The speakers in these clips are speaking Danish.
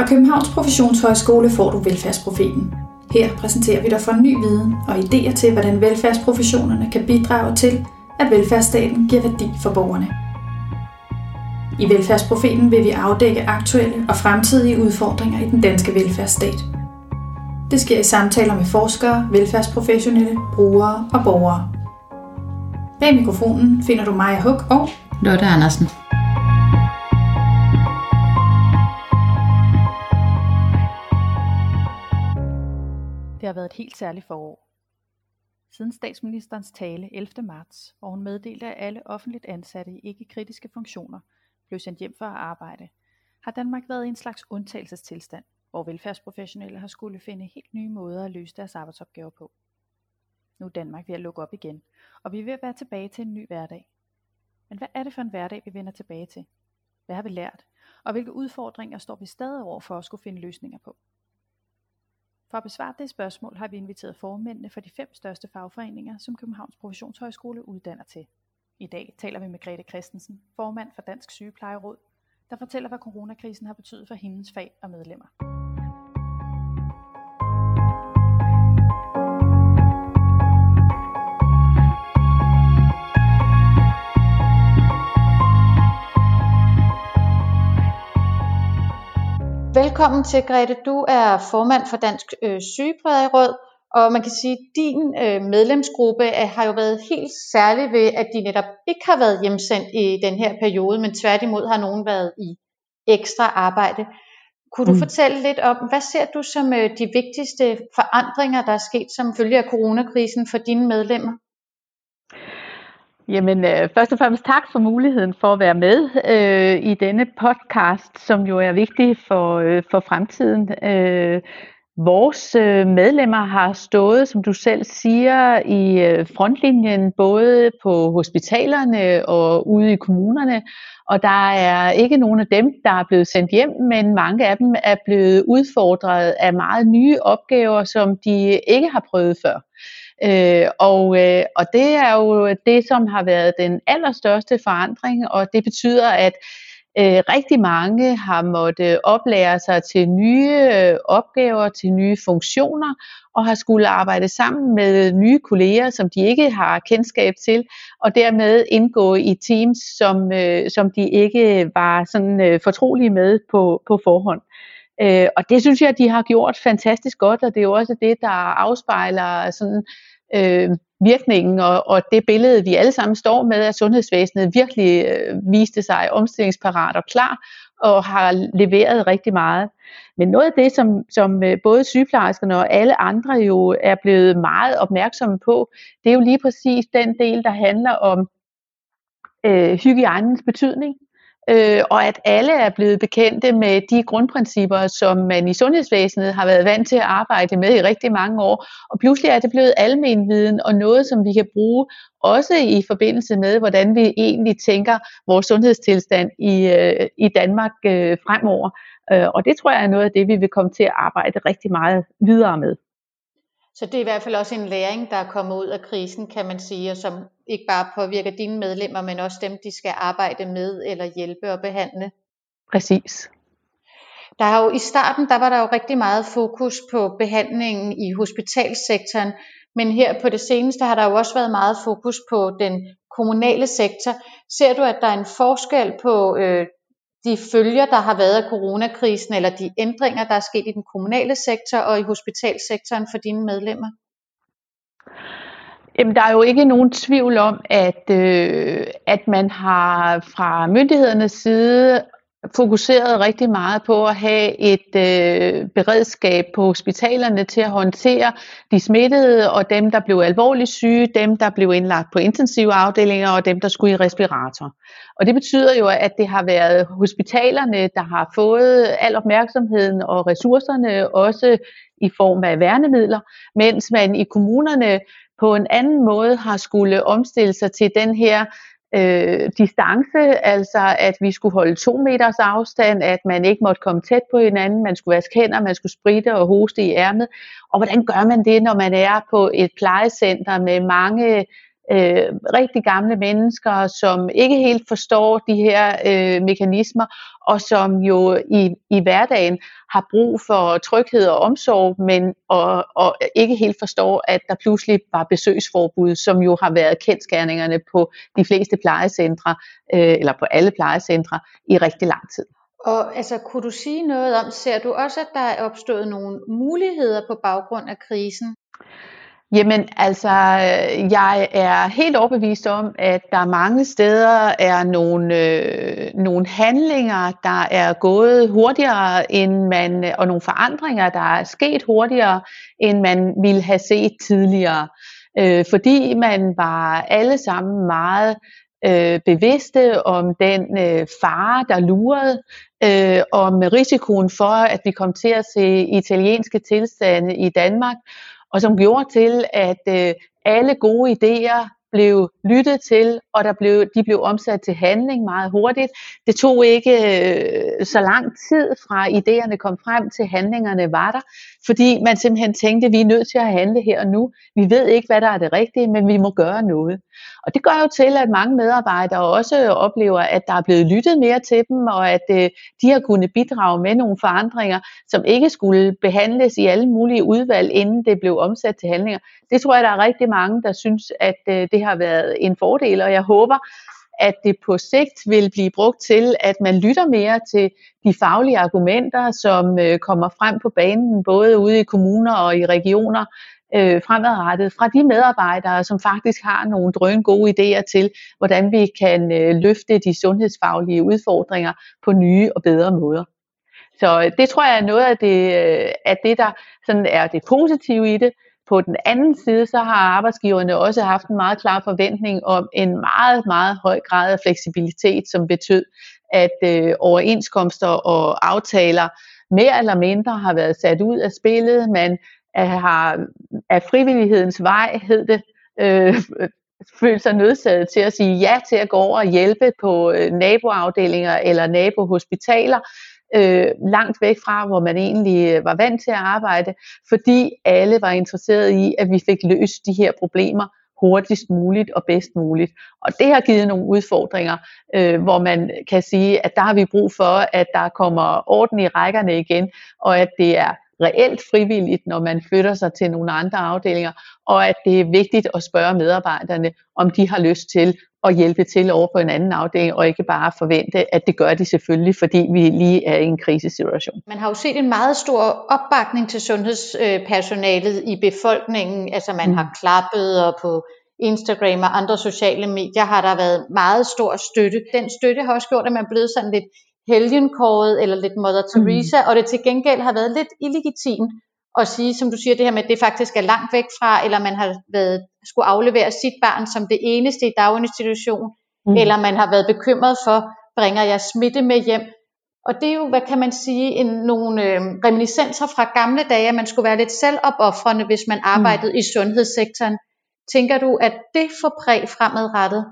Fra Københavns Professionshøjskole får du Velfærdsprofeten. Her præsenterer vi dig for ny viden og idéer til, hvordan velfærdsprofessionerne kan bidrage til, at velfærdsstaten giver værdi for borgerne. I Velfærdsprofeten vil vi afdække aktuelle og fremtidige udfordringer i den danske velfærdsstat. Det sker i samtaler med forskere, velfærdsprofessionelle, brugere og borgere. Bag mikrofonen finder du Maja Huk og Lotte Andersen. Har været et helt særligt forår. Siden statsministerens tale 11. marts, hvor hun meddelte, at alle offentligt ansatte i ikke-kritiske funktioner blev sendt hjem for at arbejde, har Danmark været i en slags undtagelsestilstand, hvor velfærdsprofessionelle har skulle finde helt nye måder at løse deres arbejdsopgaver på. Nu er Danmark ved at lukke op igen, og vi er ved at være tilbage til en ny hverdag. Men hvad er det for en hverdag, vi vender tilbage til? Hvad har vi lært? Og hvilke udfordringer står vi stadig over for at skulle finde løsninger på? For at besvare det spørgsmål har vi inviteret formændene for de fem største fagforeninger, som Københavns Professionshøjskole uddanner til. I dag taler vi med Grete Christensen, formand for Dansk Sygeplejeråd, der fortæller, hvad coronakrisen har betydet for hendes fag og medlemmer. Velkommen til, Grete. Du er formand for Dansk øh, Sygeplejeråd, og man kan sige, at din øh, medlemsgruppe er, har jo været helt særlig ved, at de netop ikke har været hjemsendt i den her periode, men tværtimod har nogen været i ekstra arbejde. Kunne du mm. fortælle lidt om, hvad ser du som øh, de vigtigste forandringer, der er sket som følge af coronakrisen for dine medlemmer? Jamen, øh, først og fremmest tak for muligheden for at være med øh, i denne podcast, som jo er vigtig for, øh, for fremtiden. Øh, vores øh, medlemmer har stået, som du selv siger, i øh, frontlinjen både på hospitalerne og ude i kommunerne, og der er ikke nogen af dem, der er blevet sendt hjem, men mange af dem er blevet udfordret af meget nye opgaver, som de ikke har prøvet før. Øh, og, øh, og det er jo det, som har været den allerstørste forandring, og det betyder, at øh, rigtig mange har måttet oplære sig til nye øh, opgaver, til nye funktioner, og har skulle arbejde sammen med nye kolleger, som de ikke har kendskab til, og dermed indgå i teams, som, øh, som de ikke var sådan øh, fortrolige med på, på forhånd. Øh, og det synes jeg, de har gjort fantastisk godt, og det er jo også det, der afspejler sådan øh, virkningen og, og det billede, vi alle sammen står med, at sundhedsvæsenet virkelig øh, viste sig omstillingsparat og klar og har leveret rigtig meget. Men noget af det, som, som øh, både sygeplejerskerne og alle andre jo er blevet meget opmærksomme på, det er jo lige præcis den del, der handler om øh, hygiejnens betydning øh, og at alle er blevet bekendte med de grundprincipper, som man i sundhedsvæsenet har været vant til at arbejde med i rigtig mange år. Og pludselig er det blevet almen viden og noget, som vi kan bruge også i forbindelse med, hvordan vi egentlig tænker vores sundhedstilstand i, øh, i Danmark øh, fremover. Øh, og det tror jeg er noget af det, vi vil komme til at arbejde rigtig meget videre med. Så det er i hvert fald også en læring, der er kommet ud af krisen, kan man sige, og som ikke bare påvirker dine medlemmer, men også dem, de skal arbejde med eller hjælpe og behandle. Præcis. Der har jo i starten, der var der jo rigtig meget fokus på behandlingen i hospitalsektoren, men her på det seneste har der jo også været meget fokus på den kommunale sektor. Ser du, at der er en forskel på øh, de følger, der har været af coronakrisen, eller de ændringer, der er sket i den kommunale sektor og i hospitalsektoren for dine medlemmer? Jamen, der er jo ikke nogen tvivl om, at, øh, at man har fra myndighedernes side fokuseret rigtig meget på at have et øh, beredskab på hospitalerne til at håndtere de smittede og dem, der blev alvorligt syge, dem, der blev indlagt på intensive afdelinger og dem, der skulle i respirator. Og det betyder jo, at det har været hospitalerne, der har fået al opmærksomheden og ressourcerne, også i form af værnemidler, mens man i kommunerne på en anden måde har skulle omstille sig til den her øh, distance, altså at vi skulle holde to meters afstand, at man ikke måtte komme tæt på hinanden, man skulle vaske hænder, man skulle spritte og hoste i ærmet. Og hvordan gør man det, når man er på et plejecenter med mange øh, rigtig gamle mennesker, som ikke helt forstår de her øh, mekanismer, og som jo i, i hverdagen har brug for tryghed og omsorg, men og, og ikke helt forstår, at der pludselig var besøgsforbud, som jo har været kendskærningerne på de fleste plejecentre, øh, eller på alle plejecentre, i rigtig lang tid. Og altså, kunne du sige noget om, ser du også, at der er opstået nogle muligheder på baggrund af krisen? Jamen altså, øh, jeg er helt overbevist om, at der mange steder er nogle, øh, nogle handlinger, der er gået hurtigere, end man, øh, og nogle forandringer, der er sket hurtigere, end man ville have set tidligere. Øh, fordi man var alle sammen meget øh, bevidste om den øh, fare, der lurede, øh, om risikoen for, at vi kom til at se italienske tilstande i Danmark, og som gjorde til, at øh, alle gode idéer blev lyttet til, og der blev, de blev omsat til handling meget hurtigt. Det tog ikke øh, så lang tid fra idéerne kom frem til handlingerne var der, fordi man simpelthen tænkte, at vi er nødt til at handle her og nu. Vi ved ikke, hvad der er det rigtige, men vi må gøre noget. Og det gør jo til, at mange medarbejdere også oplever, at der er blevet lyttet mere til dem, og at øh, de har kunnet bidrage med nogle forandringer, som ikke skulle behandles i alle mulige udvalg, inden det blev omsat til handlinger. Det tror jeg, der er rigtig mange, der synes, at øh, det har været en fordel, og jeg håber, at det på sigt vil blive brugt til, at man lytter mere til de faglige argumenter, som øh, kommer frem på banen, både ude i kommuner og i regioner, øh, fremadrettet fra de medarbejdere, som faktisk har nogle drøn gode idéer til, hvordan vi kan øh, løfte de sundhedsfaglige udfordringer på nye og bedre måder. Så øh, det tror jeg er noget af det, øh, af det der sådan er det positive i det. På den anden side, så har arbejdsgiverne også haft en meget klar forventning om en meget, meget høj grad af fleksibilitet, som betød, at øh, overenskomster og aftaler mere eller mindre har været sat ud af spillet. Man har af frivillighedens vej, hed det, øh, følt sig nødsaget til at sige ja til at gå over og hjælpe på øh, naboafdelinger eller nabohospitaler, øh, langt væk fra, hvor man egentlig øh, var vant til at arbejde, fordi alle var interesseret i, at vi fik løst de her problemer hurtigst muligt og bedst muligt. Og det har givet nogle udfordringer, øh, hvor man kan sige, at der har vi brug for, at der kommer orden i rækkerne igen, og at det er reelt frivilligt, når man flytter sig til nogle andre afdelinger, og at det er vigtigt at spørge medarbejderne, om de har lyst til at hjælpe til over på en anden afdeling, og ikke bare forvente, at det gør de selvfølgelig, fordi vi lige er i en krisesituation. Man har jo set en meget stor opbakning til sundhedspersonalet i befolkningen, altså man mm. har klappet og på Instagram og andre sociale medier har der været meget stor støtte. Den støtte har også gjort, at man er blevet sådan lidt helgenkåret eller lidt Mother mm. Teresa, mm. og det til gengæld har været lidt illegitimt at sige, som du siger, det her med, at det faktisk er langt væk fra, eller man har været, skulle aflevere sit barn som det eneste i daginstitution, mm. eller man har været bekymret for, bringer jeg smitte med hjem? Og det er jo, hvad kan man sige, en, nogle øh, reminiscenser fra gamle dage, at man skulle være lidt selvopoffrende, hvis man arbejdede mm. i sundhedssektoren. Tænker du, at det får præg fremadrettet?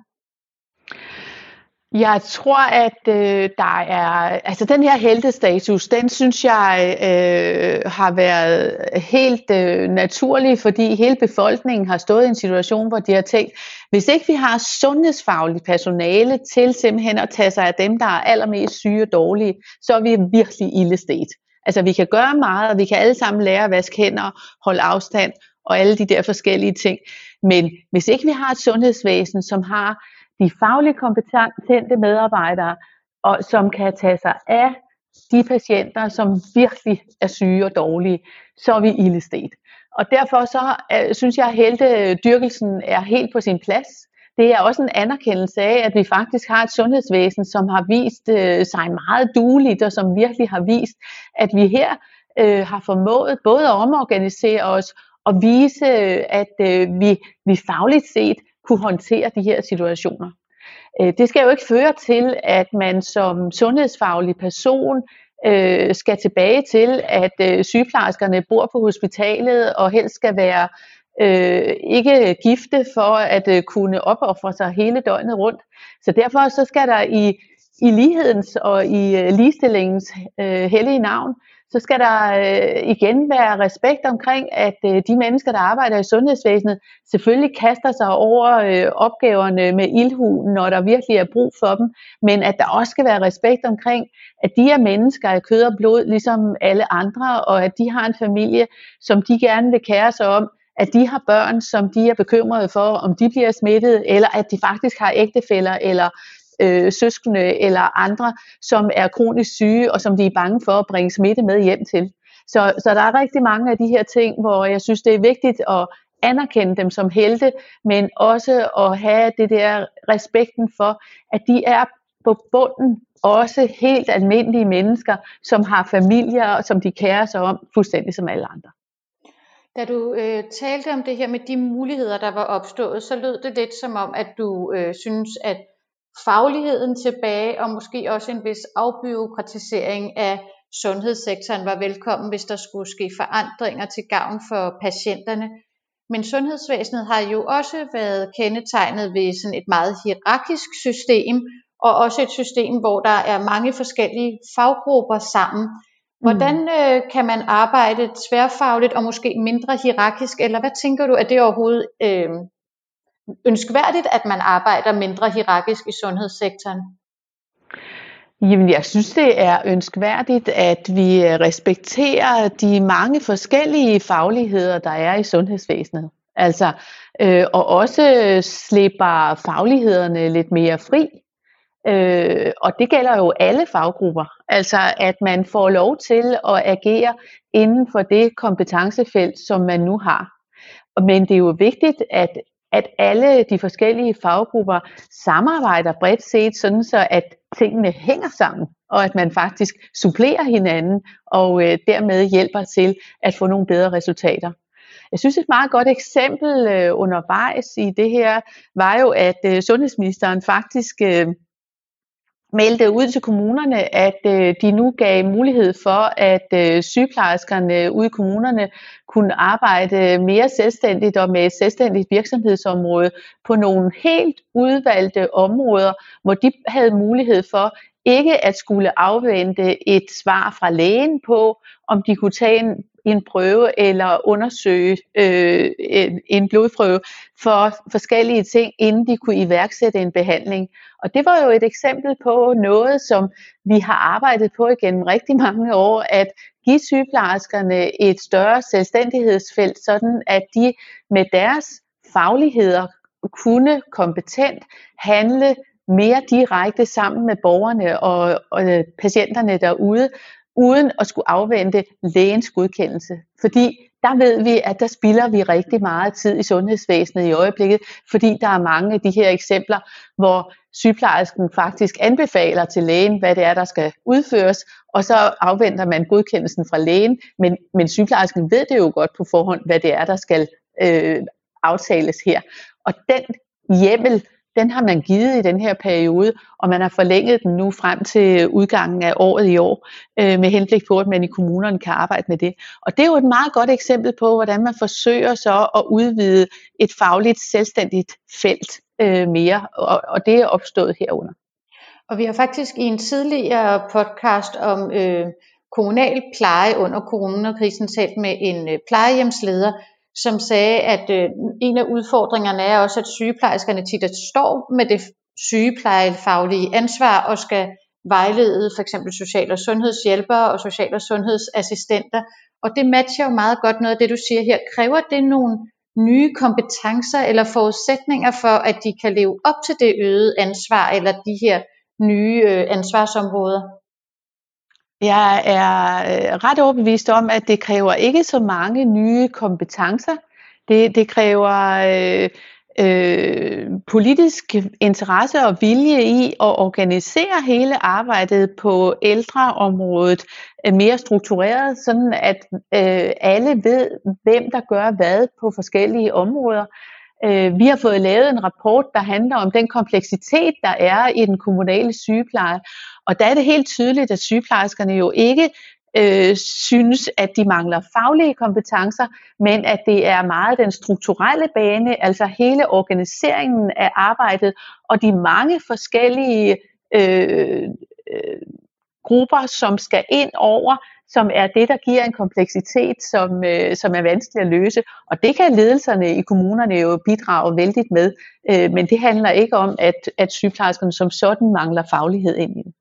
Jeg tror, at øh, der er, altså den her heltestatus, den synes jeg øh, har været helt øh, naturlig, fordi hele befolkningen har stået i en situation, hvor de har tænkt, hvis ikke vi har sundhedsfagligt personale til simpelthen at tage sig af dem, der er allermest syge og dårlige, så er vi virkelig ildestet. Altså vi kan gøre meget, og vi kan alle sammen lære at vaske hænder, holde afstand og alle de der forskellige ting. Men hvis ikke vi har et sundhedsvæsen, som har de fagligt kompetente medarbejdere, og som kan tage sig af de patienter, som virkelig er syge og dårlige, så er vi ildestet. Og derfor så øh, synes jeg, at heltedyrkelsen er helt på sin plads. Det er også en anerkendelse af, at vi faktisk har et sundhedsvæsen, som har vist øh, sig meget dueligt, og som virkelig har vist, at vi her øh, har formået både at omorganisere os og vise, øh, at øh, vi, vi fagligt set kunne håndtere de her situationer. Øh, det skal jo ikke føre til, at man som sundhedsfaglig person øh, skal tilbage til, at øh, sygeplejerskerne bor på hospitalet og helst skal være øh, ikke gifte for at øh, kunne opoffre sig hele døgnet rundt. Så derfor så skal der i, i lighedens og i øh, ligestillingens øh, hellige navn, så skal der øh, igen være respekt omkring, at øh, de mennesker, der arbejder i sundhedsvæsenet, selvfølgelig kaster sig over øh, opgaverne med ildhu, når der virkelig er brug for dem, men at der også skal være respekt omkring, at de er mennesker af kød og blod, ligesom alle andre, og at de har en familie, som de gerne vil kære sig om, at de har børn, som de er bekymrede for, om de bliver smittet, eller at de faktisk har ægtefæller eller øh, søskende eller andre, som er kronisk syge, og som de er bange for at bringe smitte med hjem til. Så, så der er rigtig mange af de her ting, hvor jeg synes, det er vigtigt at anerkende dem som helte, men også at have det der respekten for, at de er på bunden også helt almindelige mennesker, som har familier, og som de kærer sig om, fuldstændig som alle andre. Da du øh, talte om det her med de muligheder, der var opstået, så lød det lidt som om, at du øh, synes, at fagligheden tilbage, og måske også en vis afbyråkratisering af sundhedssektoren var velkommen, hvis der skulle ske forandringer til gavn for patienterne. Men sundhedsvæsenet har jo også været kendetegnet ved sådan et meget hierarkisk system, og også et system, hvor der er mange forskellige faggrupper sammen. Hvordan mm. øh, kan man arbejde tværfagligt og måske mindre hierarkisk, eller hvad tænker du, at det overhovedet øh, ønskværdigt, at man arbejder mindre hierarkisk i sundhedssektoren? Jamen, jeg synes, det er ønskværdigt, at vi øh, respekterer de mange forskellige fagligheder, der er i sundhedsvæsenet. Altså, øh, og også øh, slipper faglighederne lidt mere fri. Øh, og det gælder jo alle faggrupper. Altså, at man får lov til at agere inden for det kompetencefelt, som man nu har. Men det er jo vigtigt, at at alle de forskellige faggrupper samarbejder bredt set, sådan så at tingene hænger sammen, og at man faktisk supplerer hinanden, og øh, dermed hjælper til at få nogle bedre resultater. Jeg synes et meget godt eksempel øh, undervejs i det her, var jo, at øh, sundhedsministeren faktisk øh, meldte ud til kommunerne, at øh, de nu gav mulighed for, at øh, sygeplejerskerne ude i kommunerne kunne arbejde mere selvstændigt og med et selvstændigt virksomhedsområde på nogle helt udvalgte områder, hvor de havde mulighed for ikke at skulle afvente et svar fra lægen på, om de kunne tage en, en prøve eller undersøge øh, en, blodprøve for forskellige ting, inden de kunne iværksætte en behandling. Og det var jo et eksempel på noget, som vi har arbejdet på igennem rigtig mange år, at give sygeplejerskerne et større selvstændighedsfelt, sådan at de med deres fagligheder kunne kompetent handle mere direkte sammen med borgerne og, og patienterne derude, uden at skulle afvente lægens godkendelse. Fordi der ved vi, at der spilder vi rigtig meget tid i sundhedsvæsenet i øjeblikket, fordi der er mange af de her eksempler, hvor sygeplejersken faktisk anbefaler til lægen, hvad det er, der skal udføres, og så afventer man godkendelsen fra lægen, men, men sygeplejersken ved det jo godt på forhånd, hvad det er, der skal øh, aftales her. Og den hjemmel den har man givet i den her periode, og man har forlænget den nu frem til udgangen af året i år, øh, med henblik på, at man i kommunerne kan arbejde med det. Og det er jo et meget godt eksempel på, hvordan man forsøger så at udvide et fagligt selvstændigt felt øh, mere, og, og det er opstået herunder. Og vi har faktisk i en tidligere podcast om øh, kommunal pleje under coronakrisen talt med en øh, plejehjemsleder, som sagde, at øh, en af udfordringerne er også, at sygeplejerskerne tit står med det sygeplejefaglige ansvar og skal vejlede for eksempel social- og sundhedshjælpere og social- og sundhedsassistenter. Og det matcher jo meget godt noget af det, du siger her. Kræver det nogle nye kompetencer eller forudsætninger for, at de kan leve op til det øgede ansvar eller de her nye øh, ansvarsområder? Jeg er øh, ret overbevist om, at det kræver ikke så mange nye kompetencer. Det, det kræver øh, øh, politisk interesse og vilje i at organisere hele arbejdet på ældreområdet øh, mere struktureret, sådan at øh, alle ved, hvem der gør hvad på forskellige områder. Øh, vi har fået lavet en rapport, der handler om den kompleksitet, der er i den kommunale sygepleje. Og der er det helt tydeligt, at sygeplejerskerne jo ikke øh, synes, at de mangler faglige kompetencer, men at det er meget den strukturelle bane, altså hele organiseringen af arbejdet og de mange forskellige øh, øh, grupper, som skal ind over, som er det, der giver en kompleksitet, som, øh, som er vanskelig at løse. Og det kan ledelserne i kommunerne jo bidrage vældigt med, øh, men det handler ikke om, at, at sygeplejerskerne som sådan mangler faglighed ind i det.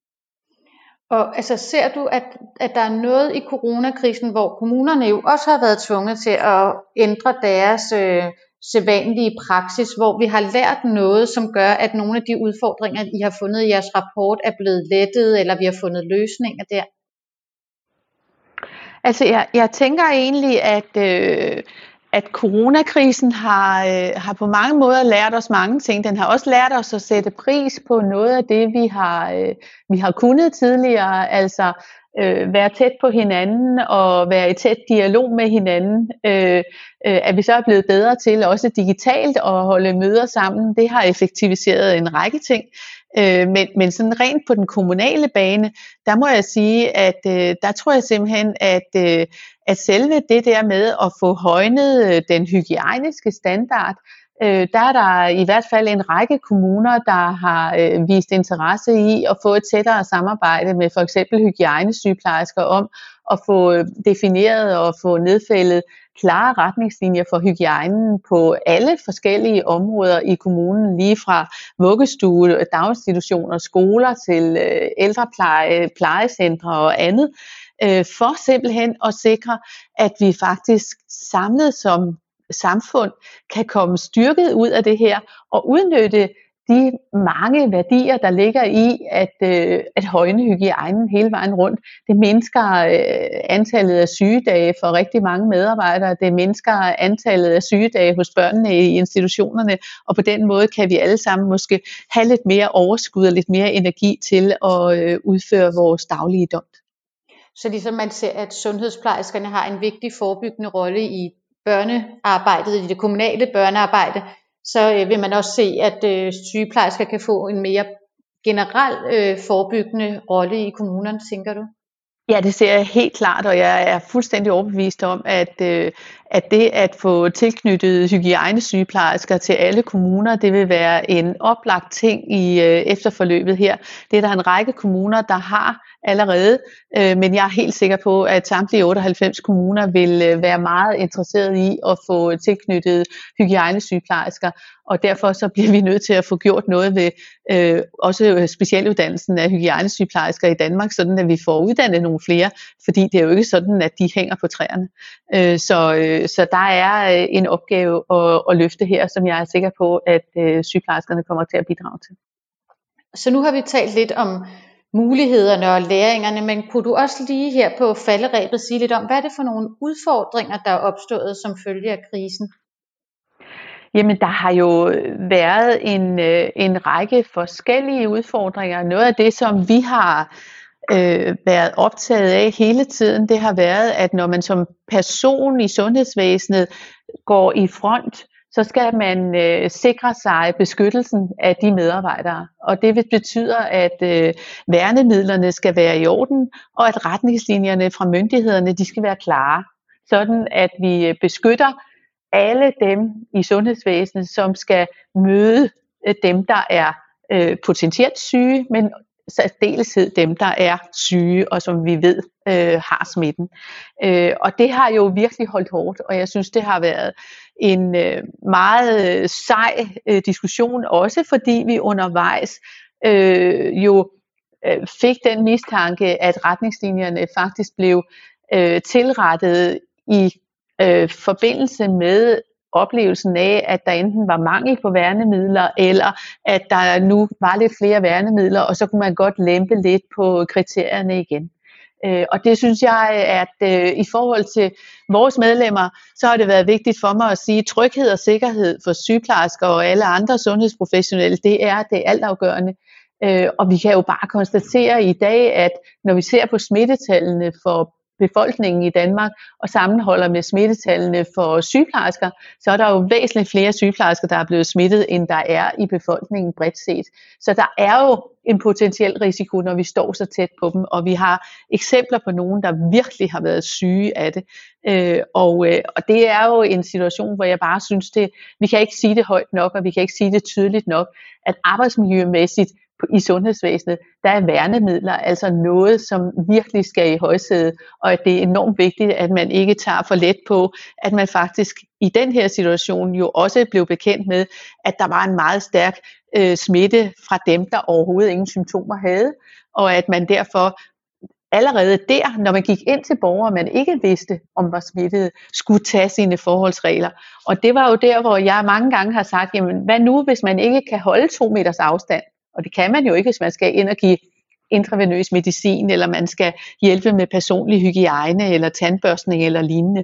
Og altså, ser du, at, at der er noget i coronakrisen, hvor kommunerne jo også har været tvunget til at ændre deres øh, sædvanlige praksis, hvor vi har lært noget, som gør, at nogle af de udfordringer, I har fundet i jeres rapport, er blevet lettet, eller vi har fundet løsninger der? Altså, jeg, jeg tænker egentlig, at, øh, at coronakrisen har, øh, har på mange måder lært os mange ting. Den har også lært os at sætte pris på noget af det, vi har, øh, vi har kunnet tidligere. Altså øh, være tæt på hinanden og være i tæt dialog med hinanden. Øh, øh, at vi så er blevet bedre til også digitalt at holde møder sammen, det har effektiviseret en række ting. Øh, men, men sådan rent på den kommunale bane, der må jeg sige, at øh, der tror jeg simpelthen, at, øh, at selve det der med at få højnet øh, den hygiejniske standard, øh, der er der i hvert fald en række kommuner, der har øh, vist interesse i at få et tættere samarbejde med for eksempel hygiejnesygeplejersker om at få øh, defineret og få nedfældet klare retningslinjer for hygiejnen på alle forskellige områder i kommunen, lige fra vuggestue, daginstitutioner, skoler til øh, ældrepleje, plejecentre og andet, øh, for simpelthen at sikre, at vi faktisk samlet som samfund kan komme styrket ud af det her og udnytte de mange værdier, der ligger i at, øh, at højne hygiejnen hele vejen rundt. Det mindsker øh, antallet af sygedage for rigtig mange medarbejdere. Det mindsker antallet af sygedage hos børnene i institutionerne. Og på den måde kan vi alle sammen måske have lidt mere overskud og lidt mere energi til at øh, udføre vores daglige dom. Så ligesom man ser, at sundhedsplejerskerne har en vigtig forebyggende rolle i børnearbejdet, i det kommunale børnearbejde, så øh, vil man også se, at øh, sygeplejersker kan få en mere generel øh, forebyggende rolle i kommunerne, tænker du? Ja, det ser jeg helt klart, og jeg er fuldstændig overbevist om, at, øh, at det at få tilknyttet hygiejnesygeplejersker til alle kommuner, det vil være en oplagt ting i øh, efterforløbet her. Det er der en række kommuner, der har allerede, øh, men jeg er helt sikker på, at samtlige 98 kommuner vil øh, være meget interesseret i at få tilknyttet hygiejnesygeplejersker, og derfor så bliver vi nødt til at få gjort noget ved øh, også øh, specialuddannelsen af hygiejnesygeplejersker i Danmark, sådan at vi får uddannet nogle flere, fordi det er jo ikke sådan, at de hænger på træerne. Øh, så, øh, så der er øh, en opgave at, at løfte her, som jeg er sikker på, at øh, sygeplejerskerne kommer til at bidrage til. Så nu har vi talt lidt om mulighederne og læringerne, men kunne du også lige her på falderæbet sige lidt om, hvad er det for nogle udfordringer, der er opstået som følge af krisen? Jamen, der har jo været en, øh, en række forskellige udfordringer. Noget af det, som vi har øh, været optaget af hele tiden, det har været, at når man som person i sundhedsvæsenet går i front, så skal man øh, sikre sig beskyttelsen af de medarbejdere. Og det betyder, at øh, værnemidlerne skal være i orden, og at retningslinjerne fra myndighederne de skal være klare. Sådan at vi øh, beskytter alle dem i sundhedsvæsenet, som skal møde øh, dem, der er øh, potentielt syge, men særdeleshed dem, der er syge, og som vi ved øh, har smitten. Øh, og det har jo virkelig holdt hårdt, og jeg synes, det har været en øh, meget øh, sej øh, diskussion, også fordi vi undervejs øh, jo øh, fik den mistanke, at retningslinjerne faktisk blev øh, tilrettet i øh, forbindelse med oplevelsen af, at der enten var mangel på værnemidler, eller at der nu var lidt flere værnemidler, og så kunne man godt lempe lidt på kriterierne igen. Øh, og det synes jeg, at øh, i forhold til vores medlemmer, så har det været vigtigt for mig at sige, at tryghed og sikkerhed for sygeplejersker og alle andre sundhedsprofessionelle, det er det altafgørende. Øh, og vi kan jo bare konstatere i dag, at når vi ser på smittetallene for befolkningen i Danmark og sammenholder med smittetallene for sygeplejersker, så er der jo væsentligt flere sygeplejersker, der er blevet smittet, end der er i befolkningen bredt set. Så der er jo en potentiel risiko, når vi står så tæt på dem, og vi har eksempler på nogen, der virkelig har været syge af det. Øh, og, øh, og det er jo en situation, hvor jeg bare synes det, vi kan ikke sige det højt nok, og vi kan ikke sige det tydeligt nok, at arbejdsmiljømæssigt i sundhedsvæsenet, der er værnemidler altså noget, som virkelig skal i højsædet, og at det er enormt vigtigt, at man ikke tager for let på, at man faktisk i den her situation jo også blev bekendt med, at der var en meget stærk øh, smitte fra dem, der overhovedet ingen symptomer havde, og at man derfor allerede der, når man gik ind til borgere, man ikke vidste, om var smittet, skulle tage sine forholdsregler. Og det var jo der, hvor jeg mange gange har sagt, jamen hvad nu, hvis man ikke kan holde to meters afstand? Og det kan man jo ikke, hvis man skal ind og give intravenøs medicin, eller man skal hjælpe med personlig hygiejne, eller tandbørstning, eller lignende.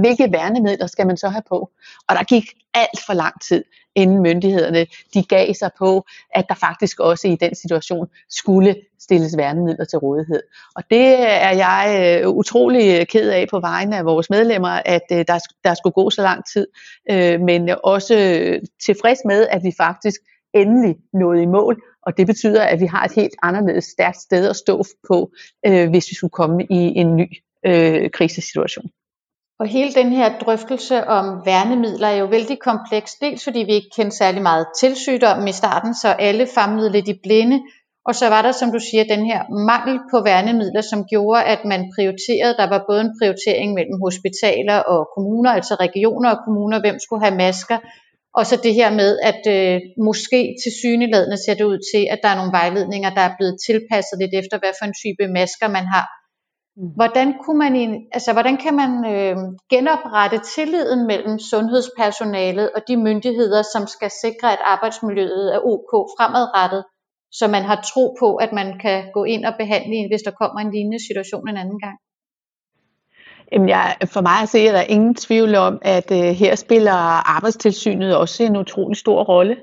Hvilke værnemidler skal man så have på? Og der gik alt for lang tid, inden myndighederne de gav sig på, at der faktisk også i den situation skulle stilles værnemidler til rådighed. Og det er jeg øh, utrolig øh, ked af på vegne af vores medlemmer, at øh, der, der skulle gå så lang tid, øh, men også øh, tilfreds med, at vi faktisk endelig nåede i mål, og det betyder, at vi har et helt anderledes stærkt sted at stå på, øh, hvis vi skulle komme i en ny øh, krisesituation. Og hele den her drøftelse om værnemidler er jo vældig kompleks, dels fordi vi ikke kendte særlig meget til sygdommen i starten, så alle famlede lidt i blinde, og så var der, som du siger, den her mangel på værnemidler, som gjorde, at man prioriterede, der var både en prioritering mellem hospitaler og kommuner, altså regioner og kommuner, hvem skulle have masker, og så det her med, at øh, måske til syneladende ser det ud til, at der er nogle vejledninger, der er blevet tilpasset lidt efter, hvad for en type masker man har. Mm. Hvordan, kunne man, altså, hvordan kan man øh, genoprette tilliden mellem sundhedspersonalet og de myndigheder, som skal sikre, at arbejdsmiljøet er ok fremadrettet, så man har tro på, at man kan gå ind og behandle en, hvis der kommer en lignende situation en anden gang? Jamen jeg, for mig at se, er der ingen tvivl om, at øh, her spiller arbejdstilsynet også en utrolig stor rolle.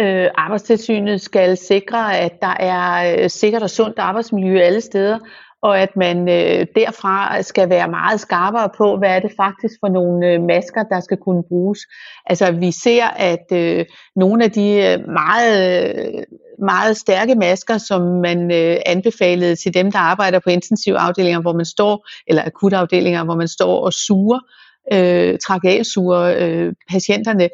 Øh, arbejdstilsynet skal sikre, at der er øh, sikkert og sundt arbejdsmiljø alle steder, og at man øh, derfra skal være meget skarpere på, hvad er det faktisk for nogle øh, masker, der skal kunne bruges. Altså vi ser, at øh, nogle af de øh, øh meget, stærke masker, som man øh, anbefalede til dem, der arbejder på intensivafdelinger, hvor man står, eller akutafdelinger, hvor man står og suger, øh, trakealsure øh, patienterne,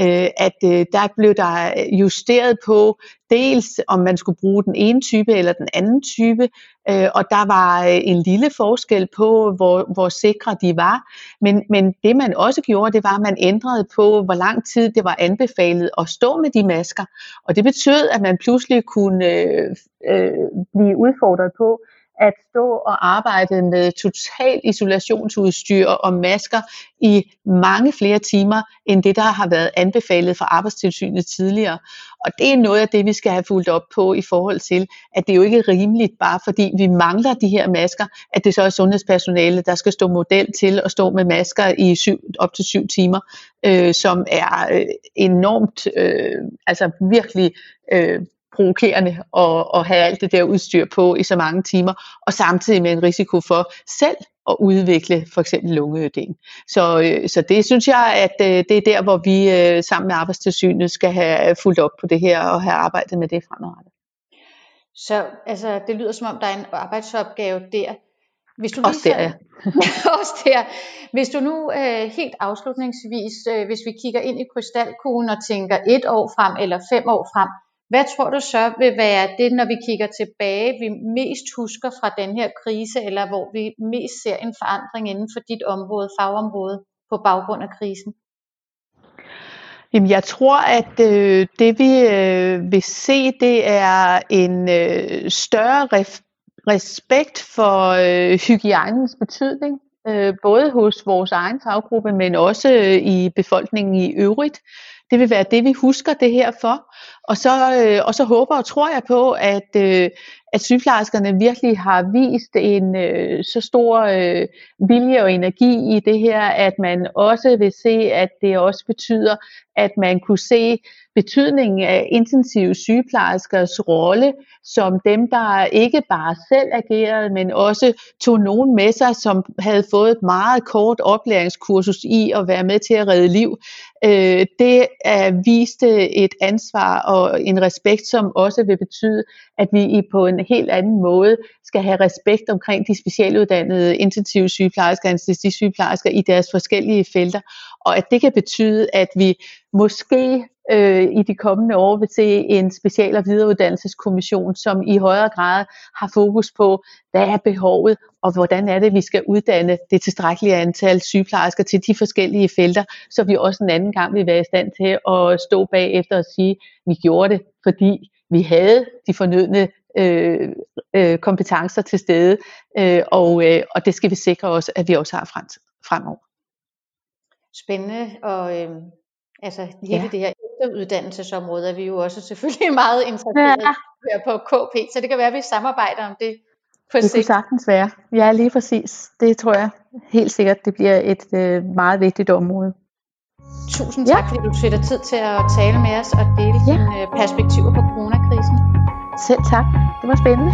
øh, at øh, der blev der justeret på dels om man skulle bruge den ene type eller den anden type, øh, og der var øh, en lille forskel på, hvor, hvor sikre de var. Men, men det man også gjorde, det var, at man ændrede på, hvor lang tid det var anbefalet at stå med de masker. Og det betød, at man pludselig kunne øh, øh, blive udfordret på, at stå og arbejde med total isolationsudstyr og masker i mange flere timer, end det, der har været anbefalet fra arbejdstilsynet tidligere. Og det er noget af det, vi skal have fulgt op på i forhold til, at det jo ikke er rimeligt, bare fordi vi mangler de her masker, at det så er sundhedspersonale, der skal stå model til at stå med masker i syv, op til syv timer, øh, som er øh, enormt, øh, altså virkelig øh, provokerende at, at have alt det der udstyr på i så mange timer, og samtidig med en risiko for selv at udvikle for eksempel lungeødem. Så, øh, så det synes jeg, at øh, det er der, hvor vi øh, sammen med Arbejdstilsynet skal have fulgt op på det her og have arbejdet med det fremadrettet. Så altså, det lyder som om, der er en arbejdsopgave der. Hvis du også der, ja. også der. Hvis du nu øh, helt afslutningsvis, øh, hvis vi kigger ind i krystalkuglen og tænker et år frem eller fem år frem, hvad tror du så vil være det, når vi kigger tilbage, vi mest husker fra den her krise, eller hvor vi mest ser en forandring inden for dit område, fagområde, på baggrund af krisen? Jamen, jeg tror, at øh, det vi øh, vil se, det er en øh, større ref- respekt for øh, hygiejnens betydning, øh, både hos vores egen faggruppe, men også øh, i befolkningen i øvrigt. Det vil være det, vi husker det her for. Og så, øh, og så håber og tror jeg på, at, øh, at sygeplejerskerne virkelig har vist en øh, så stor øh, vilje og energi i det her, at man også vil se, at det også betyder, at man kunne se betydningen af intensive sygeplejerskers rolle som dem, der ikke bare selv agerede, men også tog nogen med sig, som havde fået et meget kort oplæringskursus i at være med til at redde liv. Øh, det er viste et ansvar og en respekt, som også vil betyde, at vi på en helt anden måde skal have respekt omkring de specialuddannede intensive sygeplejersker, anestesisygeplejersker i deres forskellige felter, og at det kan betyde, at vi måske øh, i de kommende år vil se en special- og videreuddannelseskommission, som i højere grad har fokus på, hvad er behovet, og hvordan er det, vi skal uddanne det tilstrækkelige antal sygeplejersker til de forskellige felter, så vi også en anden gang vil være i stand til at stå bagefter og sige, at vi gjorde det, fordi vi havde de fornødne øh, øh, kompetencer til stede, øh, og, øh, og det skal vi sikre os, at vi også har frem, fremover. Spændende, og øh, altså hele ja. det her efteruddannelsesområde er vi jo også selvfølgelig meget interesserede ja. på KP, så det kan være, at vi samarbejder om det på det sigt. kunne sagtens være. Ja, lige præcis. Det tror jeg helt sikkert, det bliver et øh, meget vigtigt område. Tusind tak, ja. fordi du dig tid til at tale med os og dele ja. dine øh, perspektiver på coronakrisen. Selv tak. Det var spændende.